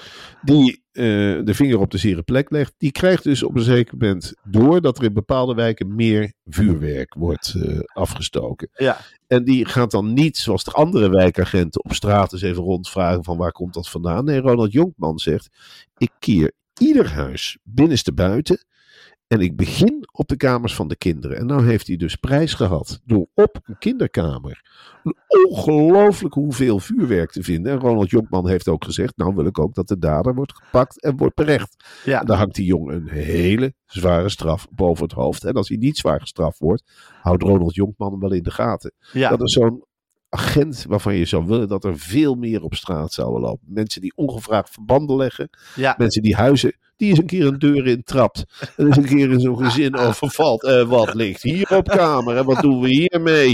[SPEAKER 1] die eh, de vinger op de zere plek legt, die krijgt dus op een zeker moment door dat er in bepaalde wijken meer vuurwerk wordt eh, afgestoken.
[SPEAKER 2] Ja,
[SPEAKER 1] En die gaat dan niet, zoals de andere wijkagenten, op straat eens even rondvragen van waar komt dat vandaan. Nee, Ronald Jonkman zegt, ik keer ieder huis binnenste buiten en ik begin op de kamers van de kinderen. En nou heeft hij dus prijs gehad door op een kinderkamer een ongelooflijke hoeveel vuurwerk te vinden. En Ronald Jonkman heeft ook gezegd, nou wil ik ook dat de dader wordt gepakt en wordt berecht.
[SPEAKER 2] ja.
[SPEAKER 1] En dan hangt die jongen een hele zware straf boven het hoofd. En als hij niet zwaar gestraft wordt, houdt Ronald Jonkman hem wel in de gaten.
[SPEAKER 2] ja.
[SPEAKER 1] Dat is zo'n agent waarvan je zou willen dat er veel meer op straat zouden lopen. Mensen die ongevraagd verbanden leggen.
[SPEAKER 2] ja.
[SPEAKER 1] Mensen die huizen, die eens een keer een deur in trapt. En eens een keer in zo'n gezin overvalt. En wat ligt hier op kamer? En wat doen we hiermee?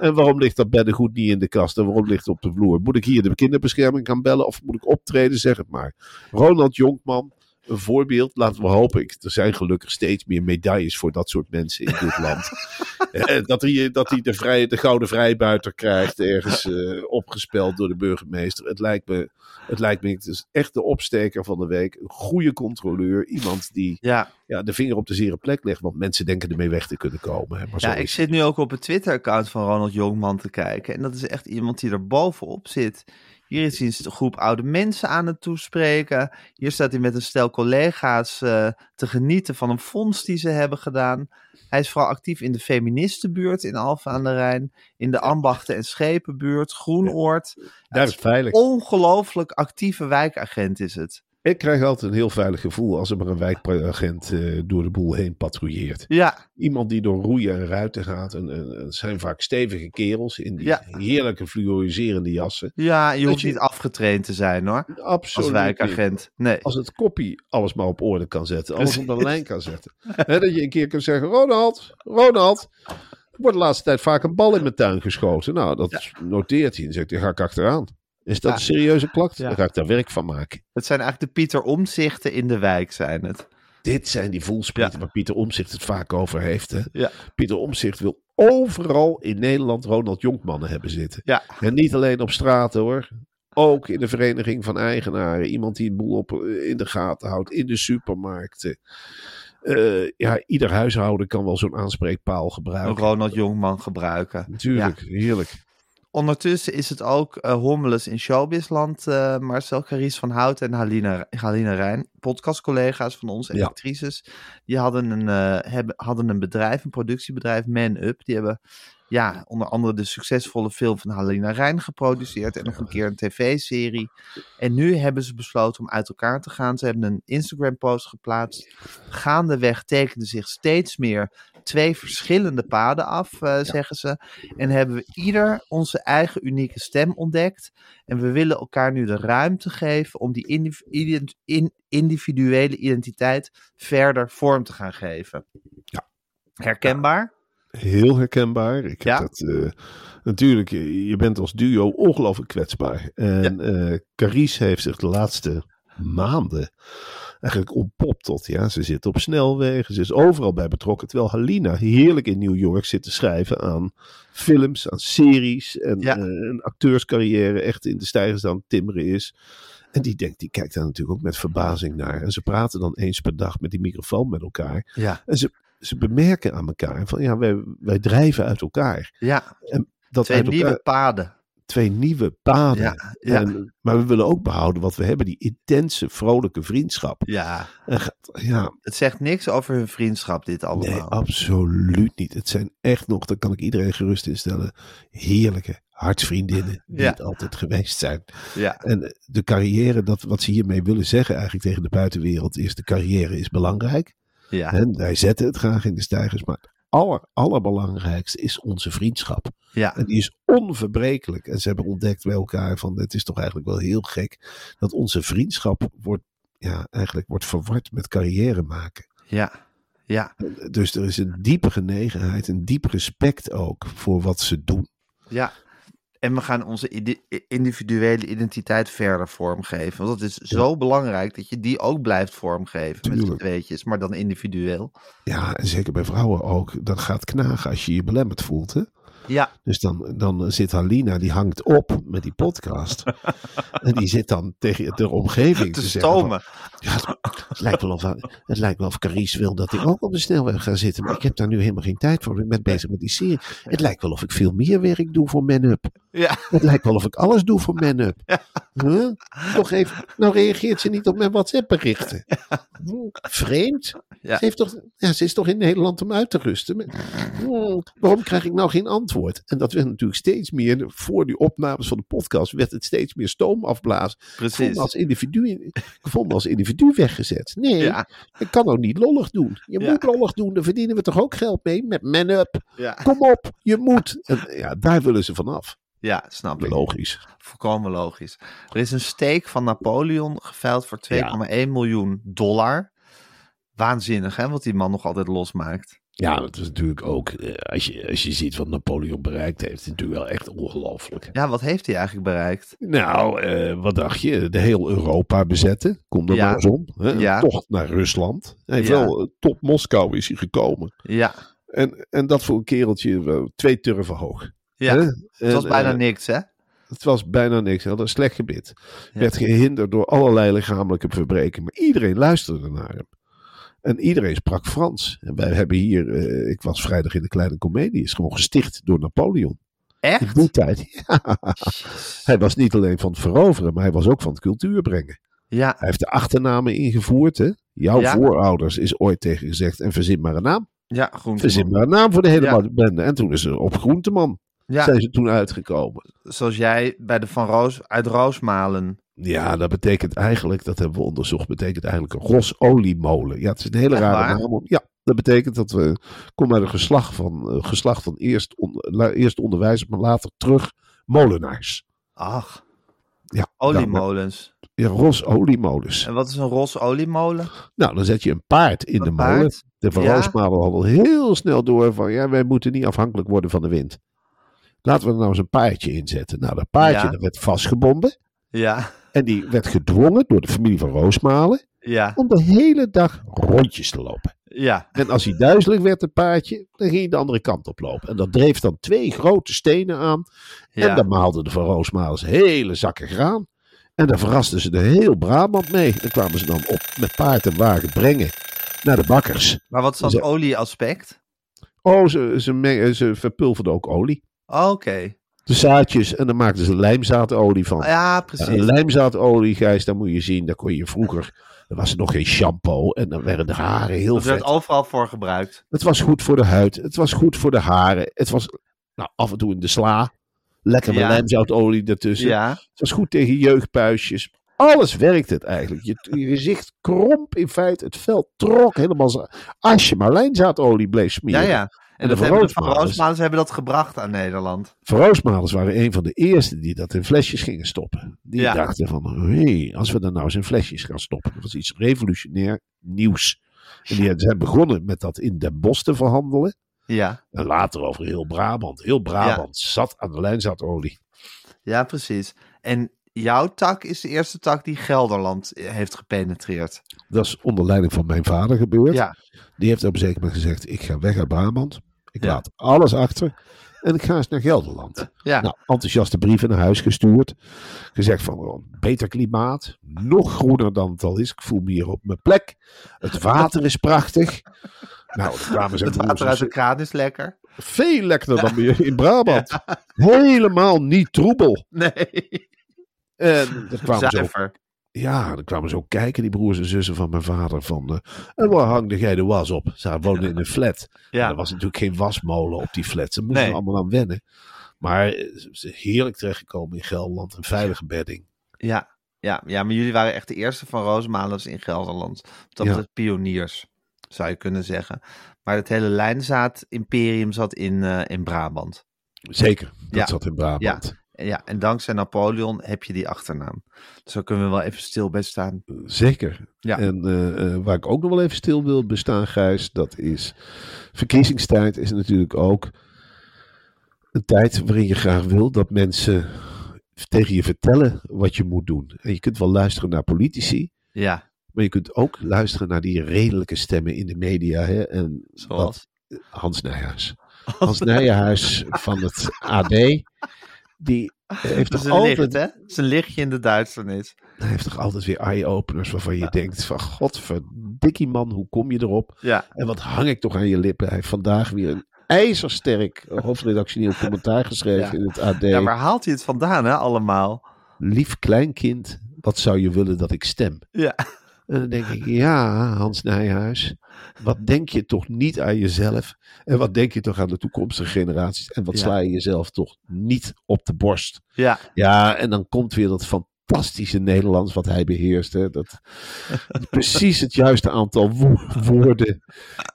[SPEAKER 1] En waarom ligt dat beddengoed niet in de kast? En waarom ligt het op de vloer? Moet ik hier de kinderbescherming gaan bellen? Of moet ik optreden? Zeg het maar. Ronald Jonkman, een voorbeeld. Laten we hopen. Ik- Er zijn gelukkig steeds meer medailles voor dat soort mensen in dit land. Eh, dat hij, dat hij de, vrije, de gouden vrijbuiter krijgt, ergens eh, opgespeld door de burgemeester. Het lijkt me, het lijkt me het is echt de opsteker van de week. Een goede controleur. Iemand die
[SPEAKER 2] ja.
[SPEAKER 1] ja, de vinger op de zere plek legt. Want mensen denken ermee weg te kunnen komen. Hè. Maar
[SPEAKER 2] Ja, ik zit nu ook op het Twitter-account van Ronald Jongman te kijken. En dat is echt iemand die er bovenop zit. Hier is hij een groep oude mensen aan het toespreken. Hier staat hij met een stel collega's eh, te genieten van een fonds die ze hebben gedaan. Hij is vooral actief in de feministenbuurt in Alphen aan de Rijn. In de ambachten- en schepenbuurt, Groenoord.
[SPEAKER 1] Daar is veilig.
[SPEAKER 2] Ongelooflijk actieve wijkagent is het.
[SPEAKER 1] Ik krijg altijd een heel veilig gevoel als er maar een wijkagent eh, door de boel heen patrouilleert.
[SPEAKER 2] Ja,
[SPEAKER 1] Iemand die door roeien en ruiten gaat. En, en- zijn vaak stevige kerels in die
[SPEAKER 2] Ja.
[SPEAKER 1] heerlijke fluoriserende jassen.
[SPEAKER 2] ja je hoeft
[SPEAKER 1] je-
[SPEAKER 2] niet afgetraind te zijn hoor.
[SPEAKER 1] Absoluut.
[SPEAKER 2] Als wijkagent. Nee.
[SPEAKER 1] Als het koppie alles maar op orde kan zetten. Alles op de lijn kan zetten. Hè, dat je een keer kunt zeggen: Ronald, Ronald. Er wordt de laatste tijd vaak een bal in mijn tuin geschoten. Nou, dat noteert hij en zegt hij: ga ik achteraan. Is dat
[SPEAKER 2] Ja.
[SPEAKER 1] een serieuze klacht?
[SPEAKER 2] Ja.
[SPEAKER 1] Dan ga ik daar werk van maken.
[SPEAKER 2] Het zijn eigenlijk de Pieter Omzichten in de wijk, zijn het.
[SPEAKER 1] Dit zijn die voelsprieten
[SPEAKER 2] Ja.
[SPEAKER 1] waar Pieter Omzicht het vaak over heeft. Hè?
[SPEAKER 2] Ja.
[SPEAKER 1] Pieter Omzicht wil overal in Nederland Ronald Jonkmannen hebben zitten.
[SPEAKER 2] Ja.
[SPEAKER 1] En niet alleen op straat hoor. Ook in de vereniging van eigenaren. Iemand die een boel op, eh, in de gaten houdt. In de supermarkten. Eh, ja, ieder huishouden kan wel zo'n aanspreekpaal
[SPEAKER 2] Een
[SPEAKER 1] gebruiken.
[SPEAKER 2] Ronald Jongman gebruiken.
[SPEAKER 1] Natuurlijk, heerlijk.
[SPEAKER 2] Ondertussen is het ook eh hommeles in showbizland. eh Marcel Caries van Hout en Haline, Haline Rijn, podcastcollega's van ons en
[SPEAKER 1] Ja.
[SPEAKER 2] actrices. Die hadden een, eh, hebben, hadden een bedrijf, een productiebedrijf, Man Up. Die hebben ja, onder andere de succesvolle film van Haline Rijn geproduceerd. En nog een keer een tv-serie. En nu hebben ze besloten om uit elkaar te gaan. Ze hebben een Instagram-post geplaatst. Gaandeweg tekenden zich steeds meer twee verschillende paden af, eh, zeggen ze. En hebben we ieder onze eigen unieke stem ontdekt. En we willen elkaar nu de ruimte geven om die indiv- ident- in- individuele identiteit verder vorm te gaan geven.
[SPEAKER 1] Ja.
[SPEAKER 2] Herkenbaar?
[SPEAKER 1] Heel herkenbaar. Ik
[SPEAKER 2] Ja?
[SPEAKER 1] heb dat, eh, natuurlijk, je je bent als duo ongelooflijk kwetsbaar. En eh Carice heeft zich de laatste maanden eigenlijk ontpopt tot, ja, ze zit op snelwegen, ze is overal bij betrokken. Terwijl Halina heerlijk in New York zit te schrijven aan films, aan series en
[SPEAKER 2] Ja.
[SPEAKER 1] eh, een acteurscarrière echt in de stijgers aan het timmeren is. En die denkt, die kijkt daar natuurlijk ook met verbazing naar. En ze praten dan eens per dag met die microfoon met elkaar.
[SPEAKER 2] Ja.
[SPEAKER 1] En ze, ze bemerken aan elkaar van ja, wij, wij drijven uit elkaar.
[SPEAKER 2] Ja,
[SPEAKER 1] Dat
[SPEAKER 2] twee nieuwe paden.
[SPEAKER 1] twee nieuwe paden.
[SPEAKER 2] Ja, ja.
[SPEAKER 1] En, maar we willen ook behouden wat we hebben, die intense, vrolijke vriendschap.
[SPEAKER 2] Ja,
[SPEAKER 1] En ja,
[SPEAKER 2] het zegt niks over hun vriendschap, dit
[SPEAKER 1] nee,
[SPEAKER 2] allemaal.
[SPEAKER 1] absoluut niet. Het zijn echt nog, daar kan ik iedereen gerust instellen, heerlijke hartsvriendinnen die
[SPEAKER 2] Ja.
[SPEAKER 1] het altijd geweest zijn.
[SPEAKER 2] Ja,
[SPEAKER 1] En de carrière, dat, wat ze hiermee willen zeggen eigenlijk tegen de buitenwereld, is de carrière is belangrijk.
[SPEAKER 2] Ja,
[SPEAKER 1] En wij zetten het graag in de stijgers, maar het aller, allerbelangrijkste is onze vriendschap.
[SPEAKER 2] ja,
[SPEAKER 1] En die is onverbrekelijk. En ze hebben ontdekt bij elkaar van het is toch eigenlijk wel heel gek dat onze vriendschap wordt, ja, eigenlijk wordt verward met carrière maken.
[SPEAKER 2] ja, ja,
[SPEAKER 1] Dus er is een diepe genegenheid, een diep respect ook voor wat ze doen.
[SPEAKER 2] ja. En we gaan onze individuele identiteit verder vormgeven. Want dat is zo belangrijk dat je die ook blijft vormgeven met
[SPEAKER 1] Tuurlijk.
[SPEAKER 2] tweetjes, maar dan individueel.
[SPEAKER 1] Ja, en zeker bij vrouwen ook. Dat gaat knagen als je je belemmerd voelt. Hè?
[SPEAKER 2] Ja,
[SPEAKER 1] Dus dan, dan zit Halina, die hangt op met die podcast. en die zit dan tegen de omgeving
[SPEAKER 2] te
[SPEAKER 1] te, zeggen van,
[SPEAKER 2] stomen.
[SPEAKER 1] Ja, het, lijkt wel of, het lijkt wel of Carice wil dat ik ook op de snelweg ga zitten. Maar ik heb daar nu helemaal geen tijd voor. Ik ben bezig met die serie. Het lijkt wel of ik veel meer werk doe voor Man-Up.
[SPEAKER 2] Ja,
[SPEAKER 1] Het lijkt wel of ik alles doe voor Man-Up. Huh? Nog even, nou reageert ze niet op mijn WhatsApp-berichten. Hm, Vreemd. Ze, heeft toch, ja, ze is toch in Nederland om uit te rusten. Maar, hm, waarom krijg ik nou geen antwoord? En dat werd natuurlijk steeds meer, voor die opnames van de podcast, werd het steeds meer stoom afblazen. Ik voel
[SPEAKER 2] precies.
[SPEAKER 1] me als individu, ik voel me als individu weggezet. Nee,
[SPEAKER 2] Ja,
[SPEAKER 1] ik kan ook niet lollig doen. Je
[SPEAKER 2] Ja.
[SPEAKER 1] moet lollig doen, daar verdienen we toch ook geld mee? Met man-up.
[SPEAKER 2] ja,
[SPEAKER 1] Kom op, je moet. En ja, daar willen ze vanaf.
[SPEAKER 2] ja, snap ik.
[SPEAKER 1] Logisch.
[SPEAKER 2] Volkomen logisch. Er is een steek van Napoleon geveild voor 2,1 miljoen dollar. Waanzinnig, hè? Wat die man nog altijd losmaakt.
[SPEAKER 1] Ja, dat is natuurlijk ook, eh, als je, als je ziet wat Napoleon bereikt heeft, is het natuurlijk wel echt ongelooflijk.
[SPEAKER 2] Ja, wat heeft hij eigenlijk bereikt?
[SPEAKER 1] Nou, eh, wat dacht je? De heel Europa bezetten. Kom er
[SPEAKER 2] Ja.
[SPEAKER 1] maar eens om. Hè?
[SPEAKER 2] Ja.
[SPEAKER 1] Toch naar Rusland. Hij heeft
[SPEAKER 2] Ja.
[SPEAKER 1] wel eh, tot Moskou is hij gekomen.
[SPEAKER 2] Ja,
[SPEAKER 1] En, en dat voor een kereltje twee turven hoog.
[SPEAKER 2] ja.
[SPEAKER 1] Hè?
[SPEAKER 2] het was
[SPEAKER 1] En,
[SPEAKER 2] bijna niks, hè?
[SPEAKER 1] Het was bijna niks. Hij had een slecht gebit.
[SPEAKER 2] Ja.
[SPEAKER 1] Werd gehinderd door allerlei lichamelijke verbrekingen. Maar iedereen luisterde naar hem. En iedereen sprak Frans. En wij hebben hier, eh, ik was vrijdag in de kleine komedie, is gewoon gesticht door Napoleon. In
[SPEAKER 2] Echt?
[SPEAKER 1] die tijd. Ja. Hij was niet alleen van het veroveren, maar hij was ook van het cultuur brengen.
[SPEAKER 2] Ja,
[SPEAKER 1] Hij heeft de achternamen ingevoerd. Hè? Jouw
[SPEAKER 2] Ja.
[SPEAKER 1] voorouders is ooit tegen gezegd. En verzin maar een naam.
[SPEAKER 2] ja, groen.
[SPEAKER 1] Verzin maar een naam voor de hele
[SPEAKER 2] Ja.
[SPEAKER 1] bende. En toen is er op Groenteman.
[SPEAKER 2] Ja,
[SPEAKER 1] Zijn ze toen uitgekomen.
[SPEAKER 2] zoals jij bij de Van Roos uit Roosmalen.
[SPEAKER 1] Ja, dat betekent eigenlijk, dat hebben we onderzocht, betekent eigenlijk een rosoliemolen. Ja, het is een hele rare naam. Ja, dat betekent dat we komen uit een geslacht van, eh, geslacht van eerst, on, eerst onderwijzers, maar later terug molenaars.
[SPEAKER 2] Ach,
[SPEAKER 1] Ja,
[SPEAKER 2] oliemolens.
[SPEAKER 1] Ja, rosoliemolens.
[SPEAKER 2] En wat is een rosoliemolen?
[SPEAKER 1] Nou, dan zet je een paard in
[SPEAKER 2] Een
[SPEAKER 1] de molen. De Van
[SPEAKER 2] Ja.
[SPEAKER 1] Roosmalen hadden al heel snel door van, ja, wij moeten niet afhankelijk worden van de wind. Laten we er nou eens een paardje inzetten. Nou, dat paardje
[SPEAKER 2] Ja.
[SPEAKER 1] dat werd vastgebonden.
[SPEAKER 2] Ja,
[SPEAKER 1] En die werd gedwongen door de familie van Roosmalen
[SPEAKER 2] ja,
[SPEAKER 1] om de hele dag rondjes te lopen.
[SPEAKER 2] ja.
[SPEAKER 1] En als hij duizelig werd, het paardje, dan ging hij de andere kant op lopen. En dat dreef dan twee grote stenen aan.
[SPEAKER 2] ja.
[SPEAKER 1] En dan maalden de Van Roosmalens hele zakken graan. En dan verrasten ze de heel Brabant mee. Dan kwamen ze dan op met paard en wagen brengen naar de bakkers.
[SPEAKER 2] Maar wat is dan het olieaspect?
[SPEAKER 1] Oh, ze, ze, ze verpulverden ook olie.
[SPEAKER 2] Oké.
[SPEAKER 1] De zaadjes en dan maakten ze lijmzaadolie van.
[SPEAKER 2] Ja,
[SPEAKER 1] En
[SPEAKER 2] precies.
[SPEAKER 1] lijmzaadolie, Gijs, daar moet je zien, daar kon je vroeger... Er was er nog geen shampoo en dan werden de haren heel
[SPEAKER 2] Dat
[SPEAKER 1] vet.
[SPEAKER 2] werd overal voor gebruikt.
[SPEAKER 1] Het was goed voor de huid. Het was goed voor de haren. Het was nou, af en toe in de sla. Lekker met
[SPEAKER 2] Ja.
[SPEAKER 1] lijmzoutolie ertussen.
[SPEAKER 2] Ja,
[SPEAKER 1] Het was goed tegen jeugdpuisjes. alles werkte het eigenlijk. Je, je gezicht kromp in feite. Het vel trok helemaal. Als je maar lijnzaadolie bleef smeren.
[SPEAKER 2] Ja, ja. En,
[SPEAKER 1] de
[SPEAKER 2] Van hebben dat gebracht aan Nederland.
[SPEAKER 1] Verroosmalers waren een van de eerste die dat in flesjes gingen stoppen. Die
[SPEAKER 2] Ja.
[SPEAKER 1] dachten van, hé, als we dat nou eens in flesjes gaan stoppen. Dat was iets revolutionair nieuws. En die zijn begonnen met dat in Den Bosch te verhandelen.
[SPEAKER 2] Ja,
[SPEAKER 1] En later over heel Brabant. Heel Brabant zat aan de lijnzaadolie.
[SPEAKER 2] ja, precies. En jouw tak is de eerste tak die Gelderland eh, heeft gepenetreerd.
[SPEAKER 1] Dat is onder leiding van mijn vader gebeurd.
[SPEAKER 2] Ja,
[SPEAKER 1] Die heeft op een zeker moment gezegd, ik ga weg uit Brabant. Ik
[SPEAKER 2] Ja.
[SPEAKER 1] laat alles achter. En ik ga eens naar Gelderland.
[SPEAKER 2] ja.
[SPEAKER 1] Nou, enthousiaste brieven naar huis gestuurd. Gezegd van, oh, beter klimaat. Nog groener dan het al is. Ik voel me hier op mijn plek. Het water is prachtig. Nou, kwamen zijn
[SPEAKER 2] het water
[SPEAKER 1] broers
[SPEAKER 2] uit de kraan is lekker.
[SPEAKER 1] Veel lekkerder dan in Brabant. Helemaal niet troebel.
[SPEAKER 2] Nee,
[SPEAKER 1] En dan kwamen ze ook. Ja, dan kwamen ze ook kijken, die broers en zussen van mijn vader. Van, eh, en waar hangde jij de was op? Ze woonden in een flat.
[SPEAKER 2] Ja.
[SPEAKER 1] Er was natuurlijk geen wasmolen op die flat. Ze moesten
[SPEAKER 2] Nee.
[SPEAKER 1] er allemaal aan wennen. Maar eh, ze zijn heerlijk terechtgekomen in Gelderland. Een veilige bedding.
[SPEAKER 2] Ja, ja, ja, maar jullie waren echt de eerste van Roosmalers in Gelderland. Dat
[SPEAKER 1] Ja.
[SPEAKER 2] was het pioniers, zou je kunnen zeggen. Maar het hele lijnzaad-imperium zat in, eh, in Brabant.
[SPEAKER 1] Zeker, dat
[SPEAKER 2] Ja.
[SPEAKER 1] zat in Brabant.
[SPEAKER 2] En Ja, en dankzij Napoleon heb je die achternaam. Dus daar kunnen we wel even stil bij staan.
[SPEAKER 1] Zeker.
[SPEAKER 2] Ja.
[SPEAKER 1] En eh, eh, waar ik ook nog wel even stil wil bestaan, Gijs, dat is verkiezingstijd is natuurlijk ook een tijd waarin je graag wil dat mensen tegen je vertellen wat je moet doen. En je kunt wel luisteren naar politici,
[SPEAKER 2] Ja,
[SPEAKER 1] maar je kunt ook luisteren naar die redelijke stemmen in de media. Hè? En
[SPEAKER 2] zoals.
[SPEAKER 1] wat- Hans Nijhuis. Hans Nijhuis van het AD, die heeft
[SPEAKER 2] Dat is
[SPEAKER 1] toch altijd
[SPEAKER 2] licht, hè? Een lichtje in de duisternis.
[SPEAKER 1] hij heeft toch altijd weer eye-openers waarvan je denkt van godverdikkie man, hoe kom je erop?
[SPEAKER 2] Ja,
[SPEAKER 1] En wat hang ik toch aan je lippen? Hij heeft vandaag weer een ijzersterk hoofdredactioneel commentaar geschreven
[SPEAKER 2] Ja.
[SPEAKER 1] in het AD.
[SPEAKER 2] ja waar haalt hij het vandaan, hè, allemaal?
[SPEAKER 1] Lief kleinkind, wat zou je willen dat ik stem?
[SPEAKER 2] Ja,
[SPEAKER 1] En dan denk ik, ja, Hans Nijhuis, wat denk je toch niet aan jezelf? En wat denk je toch aan de toekomstige generaties? En wat
[SPEAKER 2] Ja.
[SPEAKER 1] sla je jezelf toch niet op de borst?
[SPEAKER 2] ja,
[SPEAKER 1] Ja, en dan komt weer dat fantastische Nederlands wat hij beheerst. Hè? Dat, precies het juiste aantal wo- woorden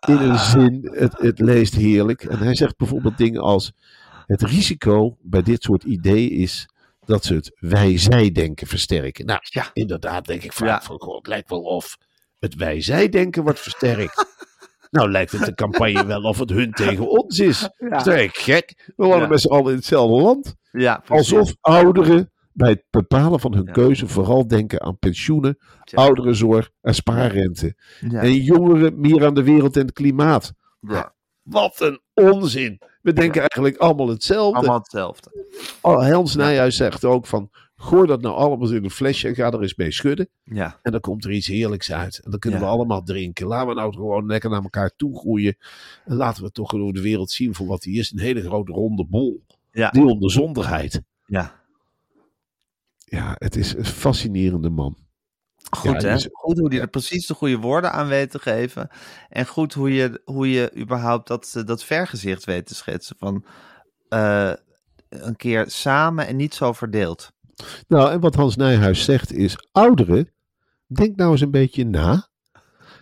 [SPEAKER 1] in een zin. Het, het leest heerlijk. En hij zegt bijvoorbeeld dingen als... Het risico bij dit soort ideeën is dat ze het wij-zij-denken versterken. Nou,
[SPEAKER 2] Ja.
[SPEAKER 1] inderdaad denk ik vaak
[SPEAKER 2] Ja.
[SPEAKER 1] van... God, het lijkt wel of het wij-zij-denken wordt versterkt. nou lijkt het de campagne wel of het hun tegen ons is.
[SPEAKER 2] Ja.
[SPEAKER 1] Sterk gek. We wonen met z'n allen in hetzelfde land. Alsof ouderen bij het bepalen van hun keuze vooral denken aan pensioenen, ouderenzorg en spaarrente. En jongeren meer aan de wereld en het klimaat.
[SPEAKER 2] Ja,
[SPEAKER 1] Wat een onzin. We denken eigenlijk allemaal hetzelfde.
[SPEAKER 2] allemaal hetzelfde.
[SPEAKER 1] Oh, Hans Nijhuis zegt ook van, gooi dat nou allemaal in een flesje en ga er eens mee schudden.
[SPEAKER 2] Ja,
[SPEAKER 1] En dan komt er iets heerlijks uit. En dan kunnen
[SPEAKER 2] Ja.
[SPEAKER 1] we allemaal drinken. Laten we nou gewoon lekker naar elkaar toe groeien. En laten we toch gewoon de wereld zien voor wat die is. Een hele grote ronde bol.
[SPEAKER 2] Ja.
[SPEAKER 1] Die onderzonderheid.
[SPEAKER 2] ja.
[SPEAKER 1] Ja, het is een fascinerende man.
[SPEAKER 2] Goed,
[SPEAKER 1] Ja,
[SPEAKER 2] hè?
[SPEAKER 1] dus-
[SPEAKER 2] goed hoe hij er precies de goede woorden aan weet te geven. En goed hoe je, hoe je überhaupt dat, eh, dat vergezicht weet te schetsen. Van eh, een keer samen en niet zo verdeeld.
[SPEAKER 1] Nou, en wat Hans Nijhuis zegt is: ouderen, denk nou eens een beetje na.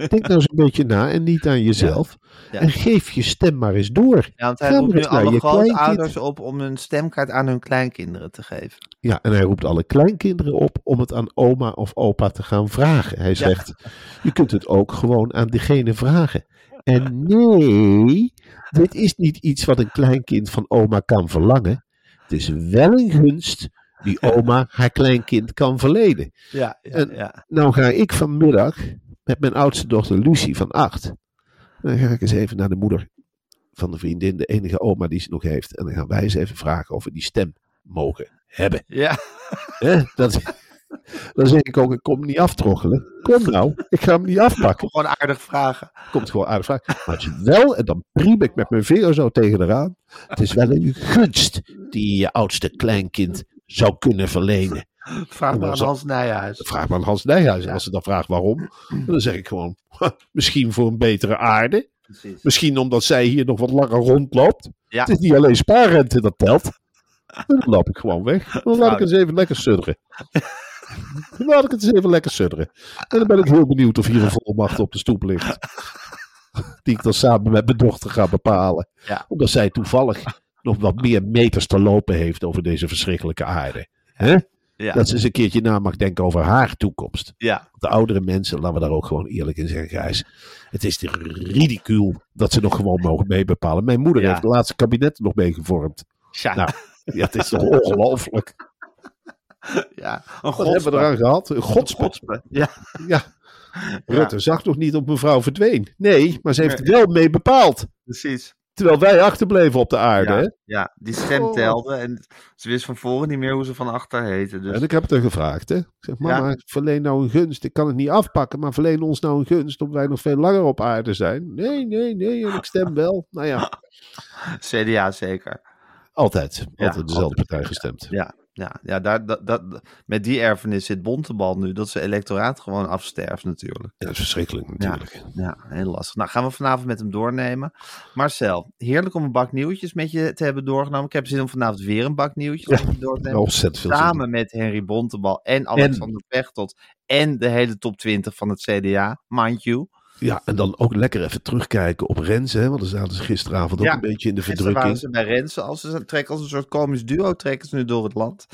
[SPEAKER 1] Denk nou eens een beetje na en niet aan jezelf.
[SPEAKER 2] Ja.
[SPEAKER 1] En geef je stem maar eens door.
[SPEAKER 2] Ja, want hij roept nu alle grootouders op om hun stemkaart aan hun kleinkinderen te geven.
[SPEAKER 1] Ja, en hij roept alle kleinkinderen op om het aan oma of opa te gaan vragen. Hij zegt: je kunt het ook gewoon aan degene vragen. En nee, dit is niet iets wat een kleinkind van oma kan verlangen. Het is wel een gunst die oma haar kleinkind kan verlenen.
[SPEAKER 2] Ja, ja,
[SPEAKER 1] En-
[SPEAKER 2] ja.
[SPEAKER 1] Nou ga ik vanmiddag met mijn oudste dochter Lucie van acht. Dan ga ik eens even naar de moeder van de vriendin, de enige oma die ze nog heeft. En dan gaan wij eens even vragen of we die stem mogen hebben.
[SPEAKER 2] ja.
[SPEAKER 1] Dat, dan zeg ik ook, ik kom niet aftroggelen. Kom nou, ik ga hem niet afpakken.
[SPEAKER 2] Gewoon aardig vragen.
[SPEAKER 1] Komt gewoon aardig vraag. Maar het is wel, en dan priem ik met mijn vinger zo tegen eraan. Het is wel een gunst die je oudste kleinkind zou kunnen verlenen.
[SPEAKER 2] Vraag maar aan Hans Nijhuis.
[SPEAKER 1] Vraag maar aan Hans Nijhuis. En als ze dan vraagt waarom, dan zeg ik gewoon, "Ha, misschien voor een betere aarde.
[SPEAKER 2] Precies.
[SPEAKER 1] Misschien omdat zij hier nog wat langer rondloopt.
[SPEAKER 2] Ja.
[SPEAKER 1] Het is niet alleen spaarrente dat telt. Dan loop ik gewoon weg. Dan laat ik eens even lekker sudderen. Dan laat ik het eens even lekker sudderen. En dan ben ik heel benieuwd of hier een volmacht op de stoep ligt. Die ik dan samen met mijn dochter ga bepalen.
[SPEAKER 2] Ja.
[SPEAKER 1] Omdat zij toevallig nog wat meer meters te lopen heeft over deze verschrikkelijke aarde. Hè?
[SPEAKER 2] Ja.
[SPEAKER 1] Dat ze eens een keertje na mag denken over haar toekomst.
[SPEAKER 2] ja.
[SPEAKER 1] De oudere mensen, laten we daar ook gewoon eerlijk in zeggen, Gijs. Het is ridicuul dat ze nog gewoon mogen meebepalen. Mijn moeder
[SPEAKER 2] Ja.
[SPEAKER 1] heeft het laatste kabinet nog meegevormd.
[SPEAKER 2] Tja,
[SPEAKER 1] Nou, ja, het is toch ongelooflijk.
[SPEAKER 2] ja. Een
[SPEAKER 1] Wat hebben we eraan gehad? Een godspe.
[SPEAKER 2] Ja.
[SPEAKER 1] Ja. Rutte zag nog niet op mevrouw verdween. Nee, maar ze heeft wel mee bepaald.
[SPEAKER 2] precies.
[SPEAKER 1] Terwijl wij achterbleven op de aarde. hè?
[SPEAKER 2] Ja, ja, die stem telde en ze wist van voren niet meer hoe ze van achter heette. Dus
[SPEAKER 1] En ik heb het er gevraagd. Hè? Ik zeg, mama, verleen nou een gunst. Ik kan het niet afpakken, maar verleen ons nou een gunst. Omdat wij nog veel langer op aarde zijn. Nee, nee, nee. En ik stem wel. Nou ja,
[SPEAKER 2] CDA zeker.
[SPEAKER 1] altijd.
[SPEAKER 2] Ja,
[SPEAKER 1] Altijd dezelfde
[SPEAKER 2] altijd.
[SPEAKER 1] partij gestemd.
[SPEAKER 2] Ja, ja, ja daar, dat, dat, met die erfenis zit Bontebal nu. Dat ze electoraat gewoon afsterft natuurlijk.
[SPEAKER 1] Ja, dat is verschrikkelijk natuurlijk.
[SPEAKER 2] Ja, heel lastig. Nou, gaan we vanavond met hem doornemen. Marcel, heerlijk om een bak nieuwtjes met je te hebben doorgenomen. Ik heb zin om vanavond weer een bak nieuwtjes door te nemen.
[SPEAKER 1] Ontzettend veel zin in.
[SPEAKER 2] Samen met Henry Bontebal en Alexander Pechtold. En de hele top 20 van het CDA, mind you.
[SPEAKER 1] Ja, en dan ook lekker even terugkijken op Renze. Hè, want dan zaten ze gisteravond ook
[SPEAKER 2] Ja,
[SPEAKER 1] een beetje in de
[SPEAKER 2] Gisteren waren
[SPEAKER 1] verdrukking.
[SPEAKER 2] ze bij Rensen. Als ze trekken als een soort komisch duo, trekken ze nu door het land.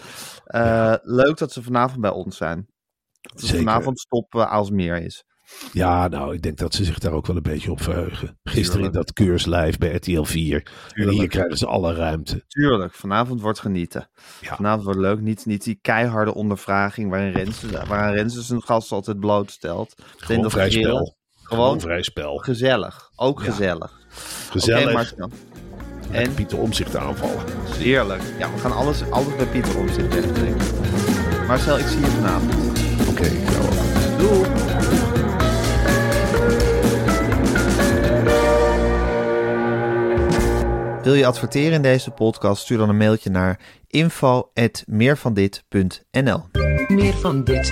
[SPEAKER 2] Eh, Leuk dat ze vanavond bij ons zijn. Dat ze vanavond stop uh, als meer is.
[SPEAKER 1] Ja, nou, ik denk dat ze zich daar ook wel een beetje op verheugen. Gisteren in dat keurslijf bij RTL 4. En hier krijgen ze alle ruimte.
[SPEAKER 2] Tuurlijk, vanavond wordt genieten.
[SPEAKER 1] Ja.
[SPEAKER 2] Vanavond wordt leuk. Niet, niet die keiharde ondervraging waarin Rensen, waaraan Rensen zijn gast altijd blootstelt.
[SPEAKER 1] Gewoon vrij spel. Gewoon
[SPEAKER 2] Gewoon
[SPEAKER 1] vrij spel.
[SPEAKER 2] gezellig. Ook
[SPEAKER 1] Ja.
[SPEAKER 2] gezellig.
[SPEAKER 1] Gezellig. En Pieter om zich te aanvallen.
[SPEAKER 2] heerlijk. Ja, we gaan alles, alles bij Pieter om zitten wegdrinken. Marcel, ik zie je vanavond.
[SPEAKER 1] Oké, ook.
[SPEAKER 2] Doei. Wil je adverteren in deze podcast? Stuur dan een mailtje naar info@meervandit.nl.
[SPEAKER 3] Meer van dit.